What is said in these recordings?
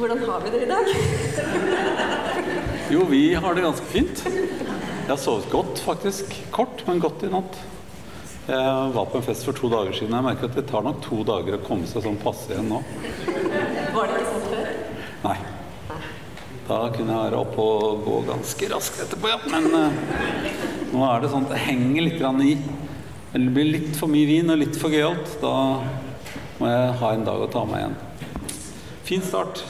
hvordan har vi det i dag? Jo, vi har det ganske fint. Jeg har sovet godt, faktisk. Kort, men godt i natt. Jeg var på en fest for to dager siden. Jeg merker at det tar nok to dager å komme seg sånn passe igjen nå. Var det ikke sånn før? Nei. Da kunne jeg være oppe og gå ganske raskt etterpå, ja. Men eh, nå er det sånn at det henger litt grann i. Det blir litt for mye vin og litt for gøyalt. Da må jeg ha en dag å ta meg igjen. Fin start.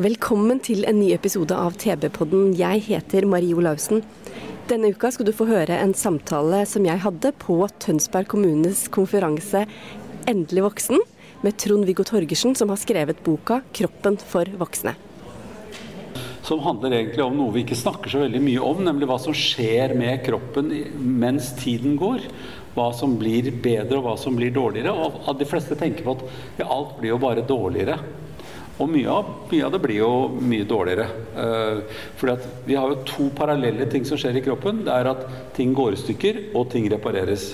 Velkommen til en ny episode av TB-podden. Jeg heter Marie Olaussen. Denne uka skal du få høre en samtale som jeg hadde på Tønsberg kommunes konferanse Endelig voksen, med Trond-Viggo Torgersen, som har skrevet boka 'Kroppen for voksne'. som handler egentlig om noe vi ikke snakker så veldig mye om, nemlig hva som skjer med kroppen mens tiden går. Hva som blir bedre og hva som blir dårligere. Og de fleste tenker på at ja, alt blir jo bare dårligere. Og mye av, mye av det blir jo mye dårligere. Eh, fordi vi har jo to parallelle ting som skjer i kroppen. Det er at ting går i stykker, og ting repareres.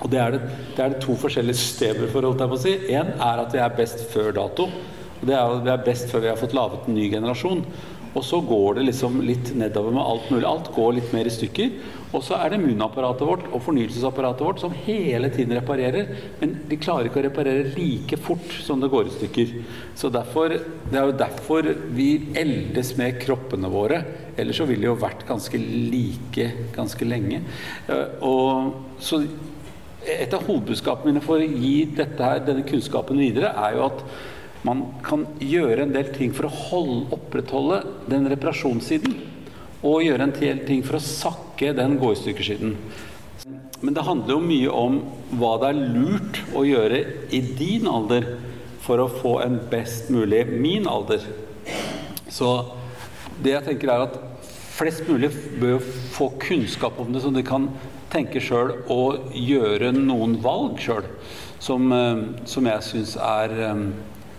Og det er det, det er det to forskjellige systemer for, holdt jeg på å si. Én er at vi er best før dato. Og det er at vi er best før vi har fått laget en ny generasjon. Og så går det liksom litt nedover med alt mulig. Alt går litt mer i stykker. Og så er det immunapparatet vårt og fornyelsesapparatet vårt som hele tiden reparerer. Men de klarer ikke å reparere like fort som det går i stykker. Så derfor, Det er jo derfor vi eldes med kroppene våre. Ellers så ville de jo vært ganske like ganske lenge. Eh, Og så et av hovedbudskapene mine for å gi her, denne kunnskapen videre, er jo at man kan gjøre en del ting for å holde, opprettholde den reparasjonssiden. Og gjøre en del ting for å sakke den gå-i-stykker-siden. Men det handler jo mye om hva det er lurt å gjøre i din alder for å få en best mulig min alder. Så det jeg tenker er at flest mulig bør få kunnskap om det, så de kan tenke sjøl og gjøre noen valg sjøl som, eh, som jeg syns er eh,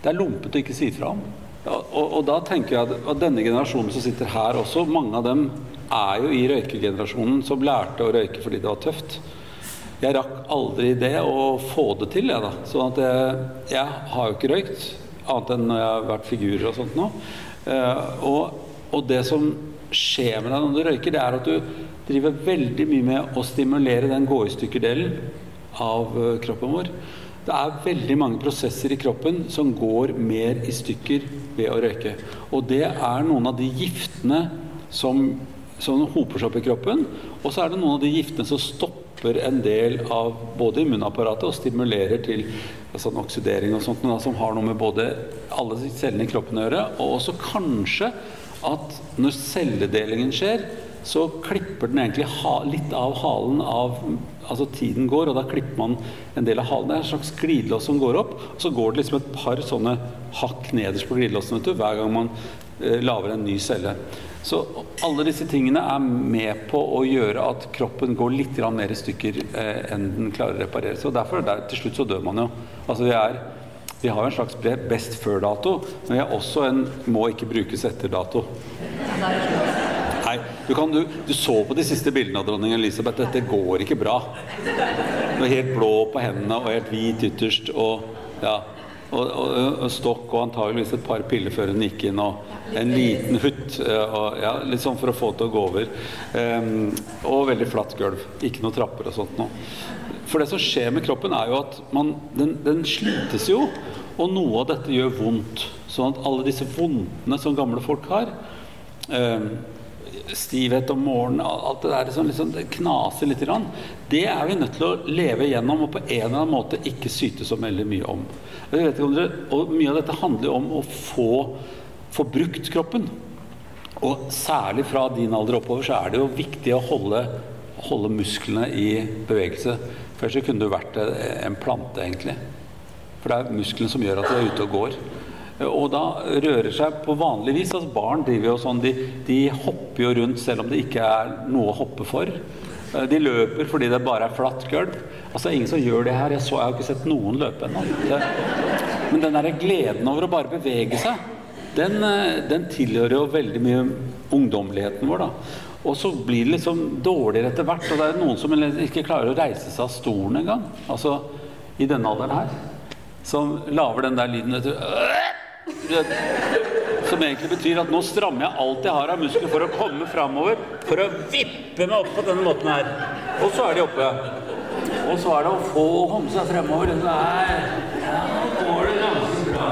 Det er lompete å ikke si fra om. Og, og da tenker jeg at, at denne generasjonen som sitter her også, mange av dem er jo i røykegenerasjonen som lærte å røyke fordi det var tøft. Jeg rakk aldri det å få det til, jeg da. Sånn at jeg, jeg har jo ikke røykt, annet enn når jeg har vært figurer og sånt nå. Eh, og, og det som skjer med deg når du røyker, det er at du driver veldig mye med å stimulere den gå-i-stykker-delen av eh, kroppen vår. Det er veldig mange prosesser i kroppen som går mer i stykker ved å røyke. Og det er noen av de giftene som, som hoper seg opp i kroppen. Og så er det noen av de giftene som stopper en del av både immunapparatet og stimulerer til sånn oksidering og sånt, som har noe med både alle cellene i kroppen å gjøre, og også kanskje at når celledelingen skjer, så klipper den egentlig litt av halen av Altså tiden går, og da klipper man en del av halen. Det er en slags glidelås som går opp, og så går det liksom et par sånne hakk nederst på glidelåsen vet du, hver gang man eh, lager en ny celle. Så alle disse tingene er med på å gjøre at kroppen går litt mer i stykker eh, enn den klarer å reparere. seg. Og derfor der, til slutt så dør man jo. Altså vi er vi har en slags best før-dato, men vi har også en må ikke brukes etter-dato. Du, kan, du, du, så på de siste bildene av dronning Elisabeth. Dette går ikke bra. Hun er helt blå på hendene og helt hvit ytterst. Og, ja, og, og, og, stokk og antageligvis et par piller før hun gikk inn. Og en liten hutt. Og, ja, litt sånn for å få til å gå over. Um, og veldig flatt gulv. Ikke noen trapper og sånt noe. For det som skjer med kroppen, er jo at man, den, den slites jo. Og noe av dette gjør vondt. Sånn at alle disse vondtene som gamle folk har um, stivhet om morgenen, alt det der som liksom, det knaser litt, det er vi nødt til å leve gjennom og på en eller annen måte ikke syte så veldig mye om. om dere, og Mye av dette handler om å få, få brukt kroppen. Og særlig fra din alder oppover så er det jo viktig å holde, holde musklene i bevegelse. Før så kunne du vært en plante, egentlig. For det er musklene som gjør at du er ute og går. Og da rører seg på vanlig vis. Altså barn driver jo sånn, de, de hopper jo rundt selv om det ikke er noe å hoppe for. Eh, de løper fordi det bare er flatt gulv. Altså, ingen som gjør det her. Jeg, så, jeg har ikke sett noen løpe ennå. Men den der gleden over å bare bevege seg, den, eh, den tilhører jo veldig mye ungdommeligheten vår. da. Og så blir det liksom dårligere etter hvert. Og det er noen som ikke klarer å reise seg av stolen engang. Altså i denne alderen her. Som lager den der lyden etter som egentlig betyr at nå strammer jeg alt jeg har av muskler for å komme framover. For å vippe meg opp på denne måten her. Og så er de oppe. Og så er det å få komme seg fremover. Nei, ja, går det ganske bra.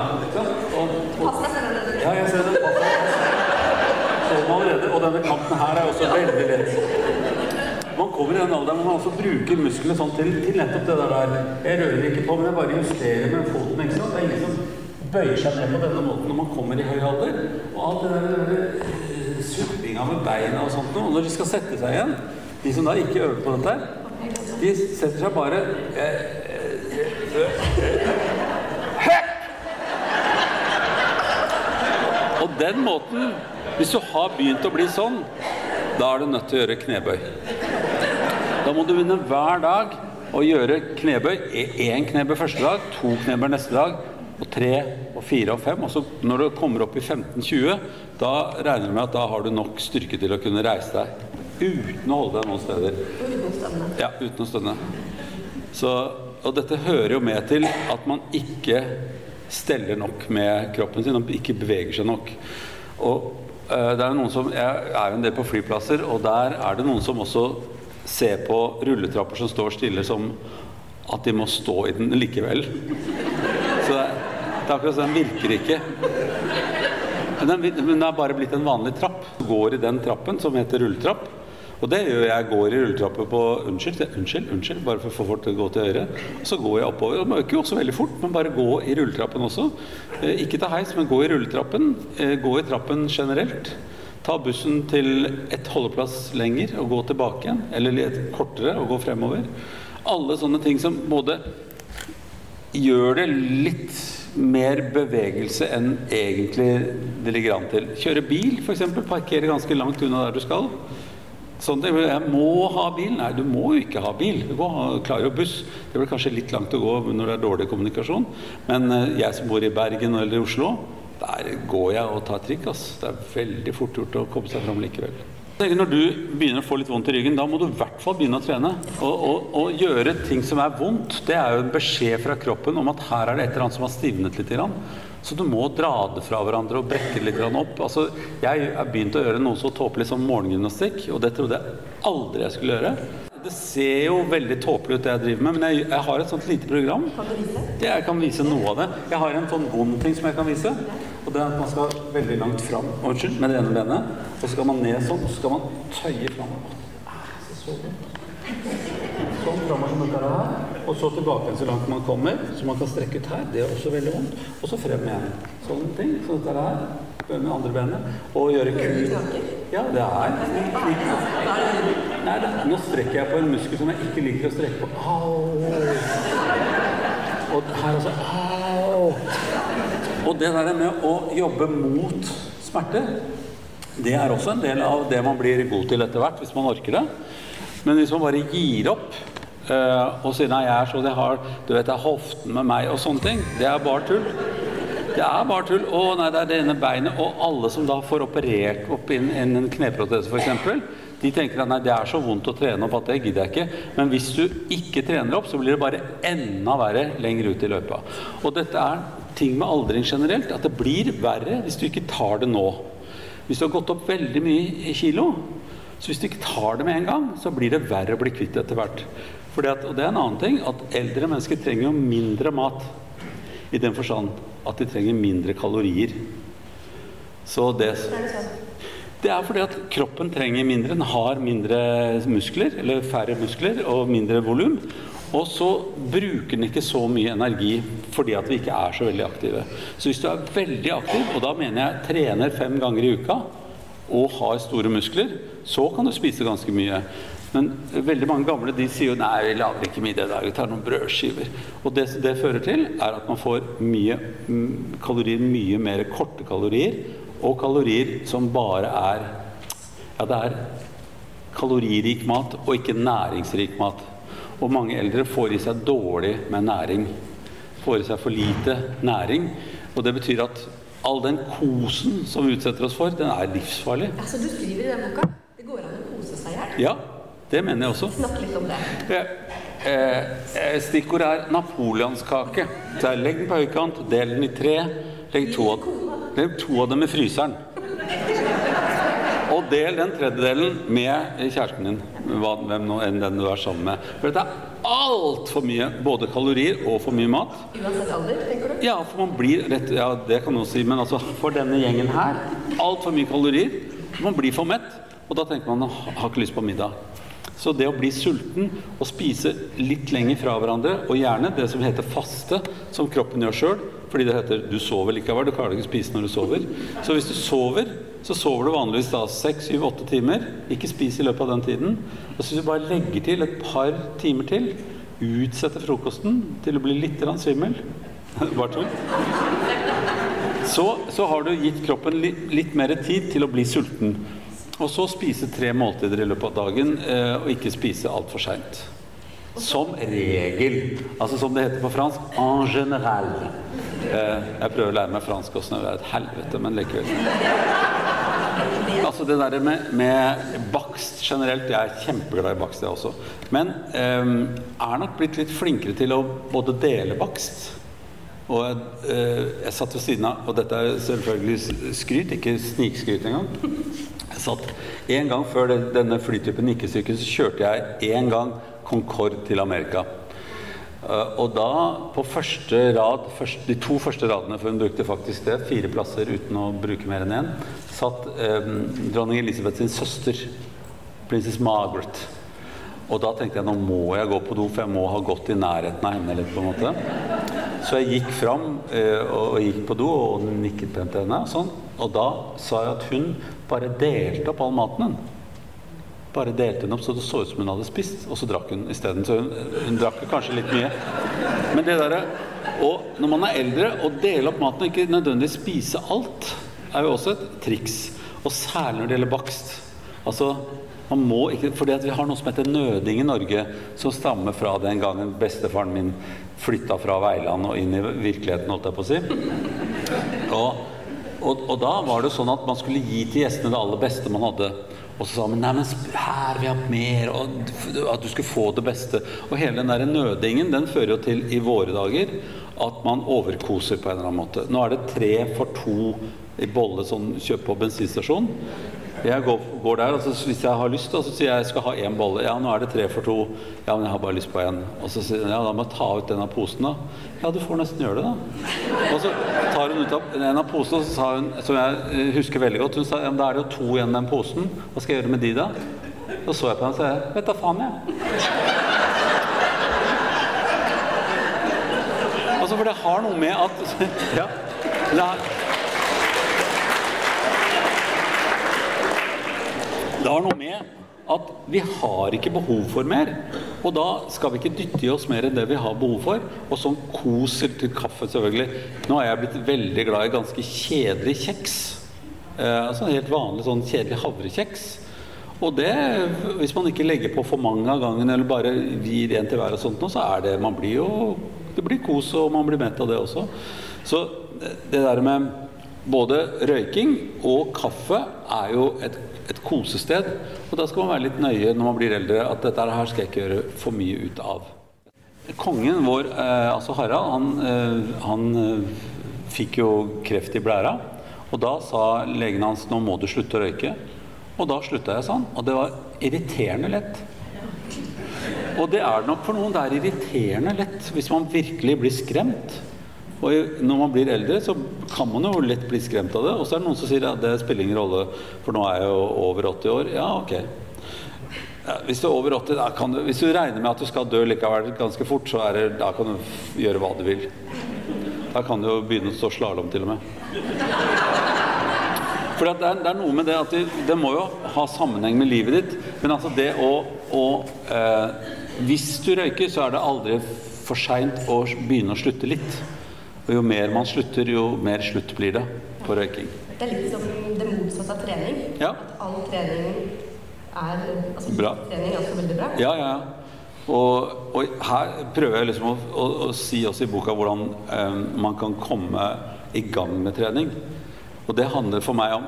Og, den. ja, jeg ser det. Sånn allerede. Og denne kanten her er også veldig lett. Man kommer i den alderen hvor man også bruker musklene sånn til, til nettopp det der. Jeg rører ikke på, men jeg bare justerer med foten. ikke sant? Det er ingen som bøyer seg ned på denne måten når man kommer i høy alder. Og alt det der uh, suppinga med beina og sånt Og når de skal sette seg igjen, de som da ikke øver på dette, de setter seg bare Og den måten Hvis du har begynt å bli sånn, da er du nødt til å gjøre knebøy. Da må du begynne hver dag å gjøre knebøy. Én knebøy første dag, to knebøy neste dag, og tre og fire og fem. Og så når du kommer opp i 15-20, da regner du med at da har du nok styrke til å kunne reise deg uten å holde deg noen steder. Uten å stønne. Ja, uten å stønne. Så, og dette hører jo med til at man ikke steller nok med kroppen sin og ikke beveger seg nok. Og uh, det er noen som, Jeg er jo en del på flyplasser, og der er det noen som også ser på rulletrapper som står stille, som at de må stå i den likevel. Det, det er akkurat den virker ikke. Men den er bare blitt en vanlig trapp. Går i den trappen som heter rulletrapp. Og det gjør jeg. Går i rulletrapper på Unnskyld, unnskyld, unnskyld, bare for å få folk til å gå til høyre. Så går jeg oppover. Og de øker jo også veldig fort, men bare gå i rulletrappen også. Eh, ikke ta heis, men gå i rulletrappen. Eh, gå i trappen generelt. Ta bussen til et holdeplass lenger og gå tilbake igjen. Eller litt kortere og gå fremover. Alle sånne ting som både gjør det litt mer bevegelse enn egentlig det ligger an til. Kjøre bil, f.eks. Parkere ganske langt unna der du skal. Sånn, jeg må ha bil. Nei, du må jo ikke ha bil. Du klarer jo buss. Det blir kanskje litt langt å gå når det er dårlig kommunikasjon. Men eh, jeg som bor i Bergen eller Oslo, der går jeg og tar trikk. Altså. Det er veldig fort gjort å komme seg fram likevel. Når du begynner å få litt vondt i ryggen, da må du i hvert fall begynne å trene. Og, og, og, gjøre ting som er vondt, det er jo en beskjed fra kroppen om at her er det et eller annet som har stivnet litt. Så du må dra det fra hverandre og brekke det litt opp. Altså, jeg har begynt å gjøre noe så tåpelig som morgengymnastikk, og det trodde jeg aldri jeg skulle gjøre. Det ser jo veldig tåpelig ut det jeg driver med, men jeg, jeg har et sånt lite program. Kan du vise? Jeg kan vise noe av det. Jeg har en sånn vond ting som jeg kan vise. Og det er at man skal veldig langt fram unnskyld, med det ene benet. Og så skal man ned sånn, og så skal man tøye fram. Sånn framover som dette her. Og så tilbake så langt man kommer, så man kan strekke ut her. Det er også veldig vondt. Og så frem igjen. Sånne ting. Sånn dette her med andre benet. Og gjøre kul Ja, det er Nei, det, nå strekker jeg på en muskel som jeg ikke liker å strekke på. Au! Og her også. Au! Og det der med å jobbe mot smerte, det er også en del av det man blir god til etter hvert, hvis man orker det. Men hvis man bare gir opp øh, og sier nei, jeg er så det har Du vet, det er hoften med meg og sånne ting. Det er bare tull. Det er bare tull. Å nei, det er det ene beinet. Og alle som da får operert opp inn, inn en kneprotese f.eks., de tenker at nei, det er så vondt å trene opp at det gidder jeg ikke. Men hvis du ikke trener opp, så blir det bare enda verre lenger ut i løypa. Og dette er ting med aldring generelt, at det blir verre hvis du ikke tar det nå. Hvis du har gått opp veldig mye kilo, så hvis du ikke tar det med en gang, så blir det verre å bli kvitt etter hvert. Fordi At, og det er en annen ting, at eldre mennesker trenger jo mindre mat. I den forstand at de trenger mindre kalorier. Så det Det er fordi at kroppen trenger mindre. Den har mindre muskler, eller færre muskler, og mindre volum. Og så bruker den ikke så mye energi fordi at vi ikke er så veldig aktive. Så hvis du er veldig aktiv, og da mener jeg trener fem ganger i uka, og har store muskler, så kan du spise ganske mye. Men veldig mange gamle de sier jo nei, vi lager ikke middag i dag, vi tar noen brødskiver. Og det det fører til, er at man får mye mm, kalorier, mye mer korte kalorier, og kalorier som bare er Ja, det er kaloririk mat og ikke næringsrik mat. Og mange eldre får i seg dårlig med næring. Får i seg for lite næring. Og det betyr at all den kosen som vi utsetter oss for, den er livsfarlig. Altså, du skriver i den boka det går an å kose seg i hjel. Ja, det mener jeg også. Snakk litt om det. Ja. eh, Stikkord er napoleonskake. Så Legg den på høykant, del den i tre. Legg to av, legg to av dem i fryseren. Og del den tredjedelen med kjæresten din, hvem enn den du er sammen med. For dette er altfor mye, både kalorier og for mye mat. Uansett alder, tenker du? Ja, for man blir rett Ja, det kan noen si, men altså for denne gjengen her altfor mye kalorier. Man blir for mett, og da tenker man "Åh, har ikke lyst på middag. Så det å bli sulten og spise litt lenger fra hverandre, og gjerne det som heter faste, som kroppen gjør sjøl, fordi det heter 'du sover likevel', du klarer ikke spise når du sover. Så hvis du sover, så sover du vanligvis da seks, syv, åtte timer. Ikke spis i løpet av den tiden. Og så hvis du bare legger til et par timer til, utsetter frokosten til å bli litt svimmel Bare tull. Så, så har du gitt kroppen litt, litt mer tid til å bli sulten. Og så spise tre måltider i løpet av dagen, eh, og ikke spise altfor seint. Som regel. Altså som det heter på fransk en general. Eh, jeg prøver å lære meg fransk også når det er et helvete, men likevel. Altså det der med, med bakst generelt, jeg er kjempeglad i bakst jeg også. Men eh, er nok blitt litt flinkere til å både dele bakst og eh, jeg satt ved siden av, og dette er selvfølgelig skryt, ikke snikskryt engang. Jeg satt En gang før denne flytypen gikk i så kjørte jeg en gang Concorde til Amerika. Eh, og da, på første rad, først, de to første radene, for hun brukte faktisk det, fire plasser uten å bruke mer enn én, satt eh, dronning Elisabeth sin søster, prinsesse Margaret. Og da tenkte jeg nå må jeg gå på do, for jeg må ha gått i nærheten av henne litt. på en måte. Så jeg gikk fram eh, og, gikk på do og nikket pent til henne. Og, sånn. og da sa jeg at hun bare delte opp all maten. Hun. Bare delte hun opp så det så ut som hun hadde spist, og så drakk hun isteden. Så hun, hun drakk kanskje litt mye. Men det derre Og når man er eldre, å dele opp maten og ikke nødvendigvis spise alt, er jo også et triks. Og særlig når det gjelder bakst. Altså man må ikke, fordi Vi har noe som heter nøding i Norge, som stammer fra den gangen bestefaren min flytta fra Veiland og inn i virkeligheten, holdt jeg på å si. Og, og, og da var det sånn at man skulle gi til gjestene det aller beste man hadde. Og så sa man nei, men her vil jeg ha mer, og at du skulle få det beste. Og hele den der nødingen den fører jo til i våre dager at man overkoser på en eller annen måte. Nå er det tre for to i bolle sånn kjøp på bensinstasjon. Jeg går, går der, og så hvis jeg har lyst, så sier jeg jeg skal ha én bolle. Ja, nå er det tre for to. Ja, men jeg har bare lyst på én. Og så sier hun ja, da må jeg ta ut den av posen, da. Ja, du får nesten gjøre det, da. Og så tar hun ut av en av posene, og så sa hun, som jeg husker veldig godt, hun sa ja, men da er det jo to igjen i den posen. Hva skal jeg gjøre med de, da? Så så jeg på henne og sa vet da faen, jeg. Altså, for det har noe med at Ja. Det har, noe med at vi har ikke behov for mer. Og da skal vi ikke dytte i oss mer enn det vi har behov for. Og sånn koser til kaffe, selvfølgelig. Nå er jeg blitt veldig glad i ganske kjedelig kjeks. Eh, altså helt vanlig sånn kjedelig havrekjeks. Og det, hvis man ikke legger på for mange av gangen, eller bare gir en til hver og sånt, så er det Man blir jo Det blir kos, og man blir mett av det også. Så det der med både røyking og kaffe er jo et, et kosested. Og da skal man være litt nøye når man blir eldre, at dette her skal jeg ikke gjøre for mye ut av. Kongen vår, eh, altså Harald, han, eh, han eh, fikk jo kreft i blæra. Og da sa legen hans nå må du slutte å røyke. Og da slutta jeg sånn. Og det var irriterende lett. Og det er det nok for noen. Det er irriterende lett hvis man virkelig blir skremt. Og når man blir eldre, så kan man jo lett bli skremt av det. Og så er det noen som sier at det spiller ingen rolle, for nå er jeg jo over 80 år. Ja, ok. Ja, hvis du er over 80, da kan du, hvis du regner med at du skal dø likevel ganske fort, så er det, da kan du gjøre hva du vil. Da kan du jo begynne å stå slalåm til og med. For det er, det er noe med det at det, det må jo ha sammenheng med livet ditt. Men altså det å å eh, hvis du røyker, så er det aldri for seint å begynne å slutte litt. Og jo mer man slutter, jo mer slutt blir det på røyking. Det er litt som det motsatte av trening. Ja. At all trening er altså, Bra. Trening er også veldig bra. Ja, ja. Og, og her prøver jeg liksom å, å, å si også i boka hvordan eh, man kan komme i gang med trening. Og det handler for meg om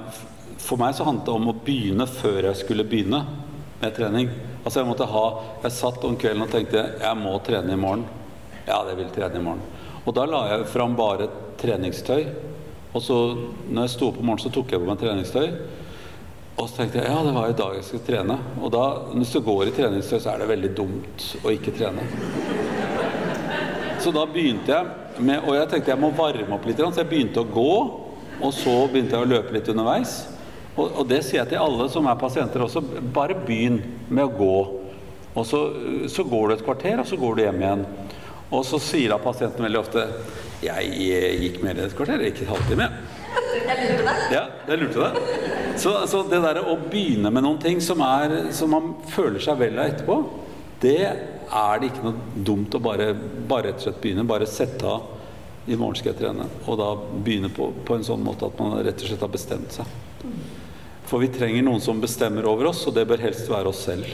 For meg så handlet det om å begynne før jeg skulle begynne med trening. Altså Jeg måtte ha Jeg satt om kvelden og tenkte jeg må trene i morgen. Ja, jeg vil trene i morgen. Og da la jeg fram bare treningstøy. Og så når jeg sto opp om morgenen, så tok jeg på meg treningstøy. Og så tenkte jeg ja, det var i dag jeg skulle trene. Og da, hvis du går i treningstøy, så er det veldig dumt å ikke trene. Så da begynte jeg med Og jeg tenkte jeg må varme opp litt, så jeg begynte å gå. Og så begynte jeg å løpe litt underveis. Og, og det sier jeg til alle som er pasienter også. Bare begynn med å gå. Og så, så går du et kvarter, og så går du hjem igjen. Og så sier da pasienten veldig ofte Jeg gikk mer enn et kvarter, ikke en halvtime. Jeg lurte deg. Ja, jeg lurte deg. Så, så det derre å begynne med noen ting som, er, som man føler seg vel av etterpå, det er det ikke noe dumt å bare, bare rett og slett begynne. Bare sette av i morgen skal jeg trene. Og da begynne på, på en sånn måte at man rett og slett har bestemt seg. For vi trenger noen som bestemmer over oss, og det bør helst være oss selv.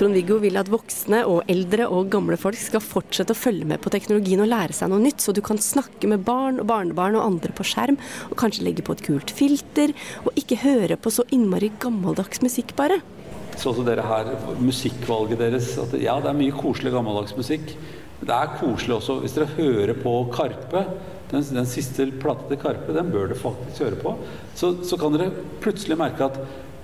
Trond-Viggo vil at voksne og eldre og gamle folk skal fortsette å følge med på teknologien og lære seg noe nytt, så du kan snakke med barn og barnebarn og andre på skjerm, og kanskje legge på et kult filter, og ikke høre på så innmari gammeldags musikk, bare. Så også dere her, musikkvalget deres at Ja, det er mye koselig gammeldags musikk. Det er koselig også hvis dere hører på Karpe. Den, den siste plata til Karpe, den bør dere faktisk høre på. Så, så kan dere plutselig merke at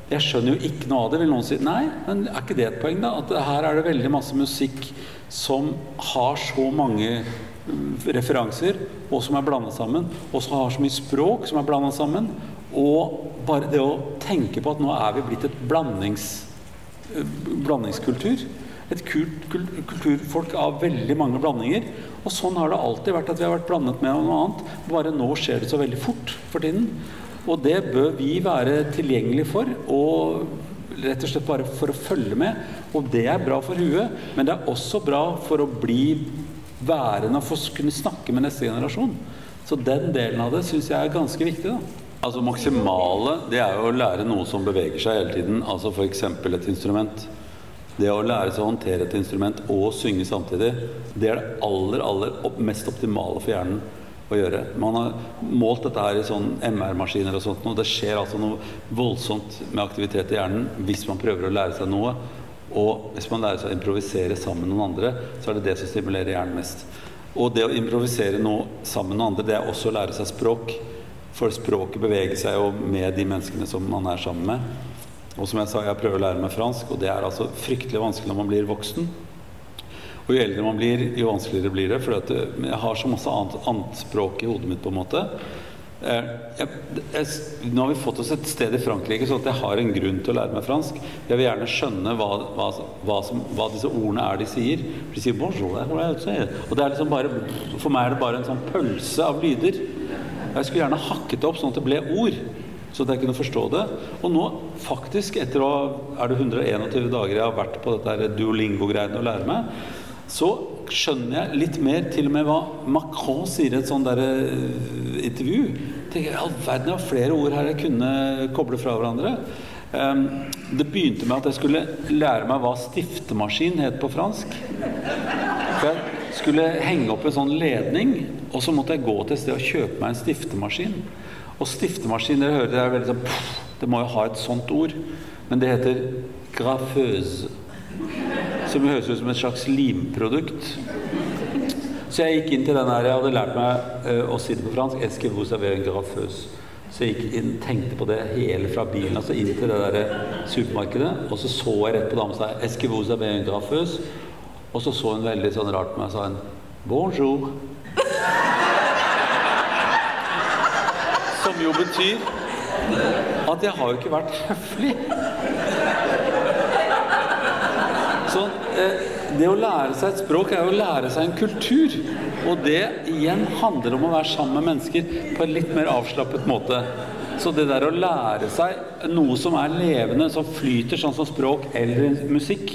jeg skjønner jo ikke noe av det, vil noen si. Nei, men er ikke det et poeng, da? At her er det veldig masse musikk som har så mange mm, referanser, og som er blandet sammen. Og som har så mye språk som er blandet sammen. Og bare det å tenke på at nå er vi blitt et blandings, eh, blandingskultur. Et kult, kulturfolk av veldig mange blandinger. Og sånn har det alltid vært at vi har vært blandet med noe annet. Bare nå skjer det så veldig fort for tiden. Og det bør vi være tilgjengelige for, og rett og slett bare for å følge med. Og det er bra for huet, men det er også bra for å bli værende og for å kunne snakke med neste generasjon. Så den delen av det syns jeg er ganske viktig. da. Altså Maksimale det er jo å lære noe som beveger seg hele tiden. Altså f.eks. et instrument. Det å lære seg å håndtere et instrument og synge samtidig, det er det aller, aller mest optimale for hjernen å gjøre. Man har målt dette her i sånn MR-maskiner og sånt, og det skjer altså noe voldsomt med aktivitet i hjernen hvis man prøver å lære seg noe. Og hvis man lærer seg å improvisere sammen med noen andre, så er det det som stimulerer hjernen mest. Og det å improvisere noe sammen med andre, det er også å lære seg språk. For språket beveger seg jo med de menneskene som man er sammen med. Og som jeg sa, jeg prøver å lære meg fransk, og det er altså fryktelig vanskelig når man blir voksen. Og jo eldre man blir, jo vanskeligere blir det. For jeg har så masse annet, annet, språk i hodet mitt, på en måte. Eh, jeg, jeg, nå har vi fått oss et sted i Frankrike, så jeg har en grunn til å lære meg fransk. Jeg vil gjerne skjønne hva, hva, hva, som, hva disse ordene er de sier. De sier 'bonjour'. Og det er liksom bare, for meg er det bare en sånn pølse av lyder. Jeg skulle gjerne hakket det opp sånn at det ble ord. Så at jeg kunne forstå det. Og nå faktisk, etter å er det 121 dager jeg har vært på dette duolingo-greiene å lære meg, så skjønner jeg litt mer til og med hva Macron sier i et sånt der, uh, intervju. tenker jeg, All verden, jeg har flere ord her jeg kunne koble fra hverandre. Um, det begynte med at jeg skulle lære meg hva stiftemaskin het på fransk. For jeg skulle henge opp en sånn ledning, og så måtte jeg gå til et sted og kjøpe meg en stiftemaskin. Og stiftemaskin, dere hører det er veldig sånn Det må jo ha et sånt ord. Men det heter graffeuse som høres ut som et slags limprodukt. Så jeg gikk inn til den her, jeg hadde lært meg uh, å si det på fransk. Eske vous avez en graffeuse. Så jeg gikk inn, tenkte på det hele fra bilen altså inn til det der supermarkedet. Og så så jeg rett på dama og sa Eske vous avez en graffeuse. Og så så hun veldig sånn rart på meg og sa hun bonjour. Som jo betyr at jeg har jo ikke vært høflig. Så eh, det å lære seg et språk er jo å lære seg en kultur. Og det igjen handler om å være sammen med mennesker på en litt mer avslappet måte. Så det der å lære seg noe som er levende, som flyter, sånn som språk eller musikk,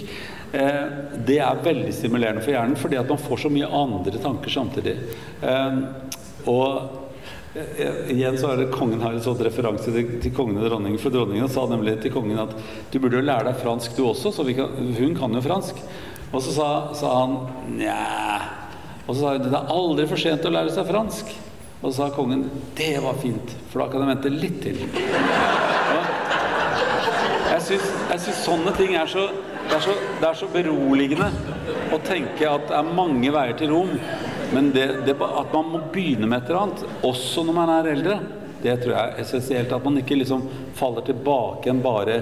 eh, det er veldig stimulerende for hjernen, fordi at man får så mye andre tanker samtidig. Eh, og eh, Igjen så er det Kongen har en sånn referanse til, til kongen og dronningen. For dronningen sa nemlig til kongen at du burde jo lære deg fransk du også, så kan, hun kan jo fransk. Og så sa, sa han nja Og så sa hun det er aldri for sent å lære seg fransk. Og så sa kongen det var fint, for da kan jeg vente litt til. Ja. Jeg syns sånne ting er så det, er så det er så beroligende å tenke at det er mange veier til Rom. Men det, det, at man må begynne med et eller annet, også når man er eldre, det tror jeg er essensielt. At man ikke liksom faller tilbake igjen bare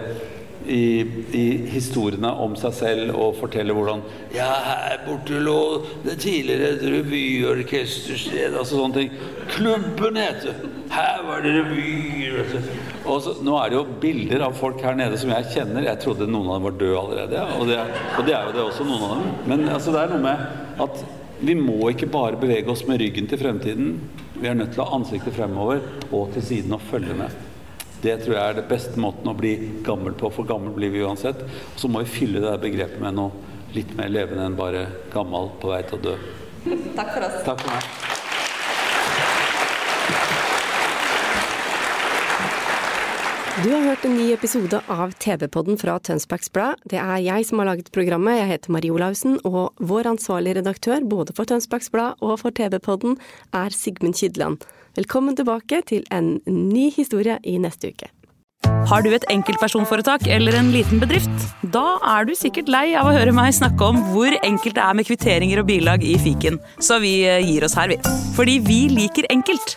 i, i, historiene om seg selv og forteller hvordan Ja, her borte lå det tidligere et revyorkestersted Altså sånne ting. Klubben heter Her var det revyer. Og så, nå er det jo bilder av folk her nede som jeg kjenner. Jeg trodde noen av dem var døde allerede. Og det, og det er jo det også, noen av dem. Men altså, det er noe med at vi må ikke bare bevege oss med ryggen til fremtiden. Vi er nødt til å ha ansiktet fremover og til siden og følge med. Det tror jeg er det beste måten å bli gammel på, for gammel blir vi uansett. Og så må vi fylle det begrepet med noe litt mer levende enn bare gammel på vei til å dø. Takk for oss. Takk for meg. Du har hørt en ny episode av TV-podden fra Tønsbergs Blad. Det er jeg som har laget programmet. Jeg heter Marie Olaussen, og vår ansvarlige redaktør både for Tønsbergs Blad og for TV-podden er Sigmund Kydland. Velkommen tilbake til en ny historie i neste uke. Har du et enkeltpersonforetak eller en liten bedrift? Da er du sikkert lei av å høre meg snakke om hvor enkelt det er med kvitteringer og bilag i fiken, så vi eh, gir oss her, vi. Fordi vi liker enkelt.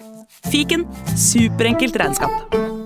Fiken superenkelt regnskap.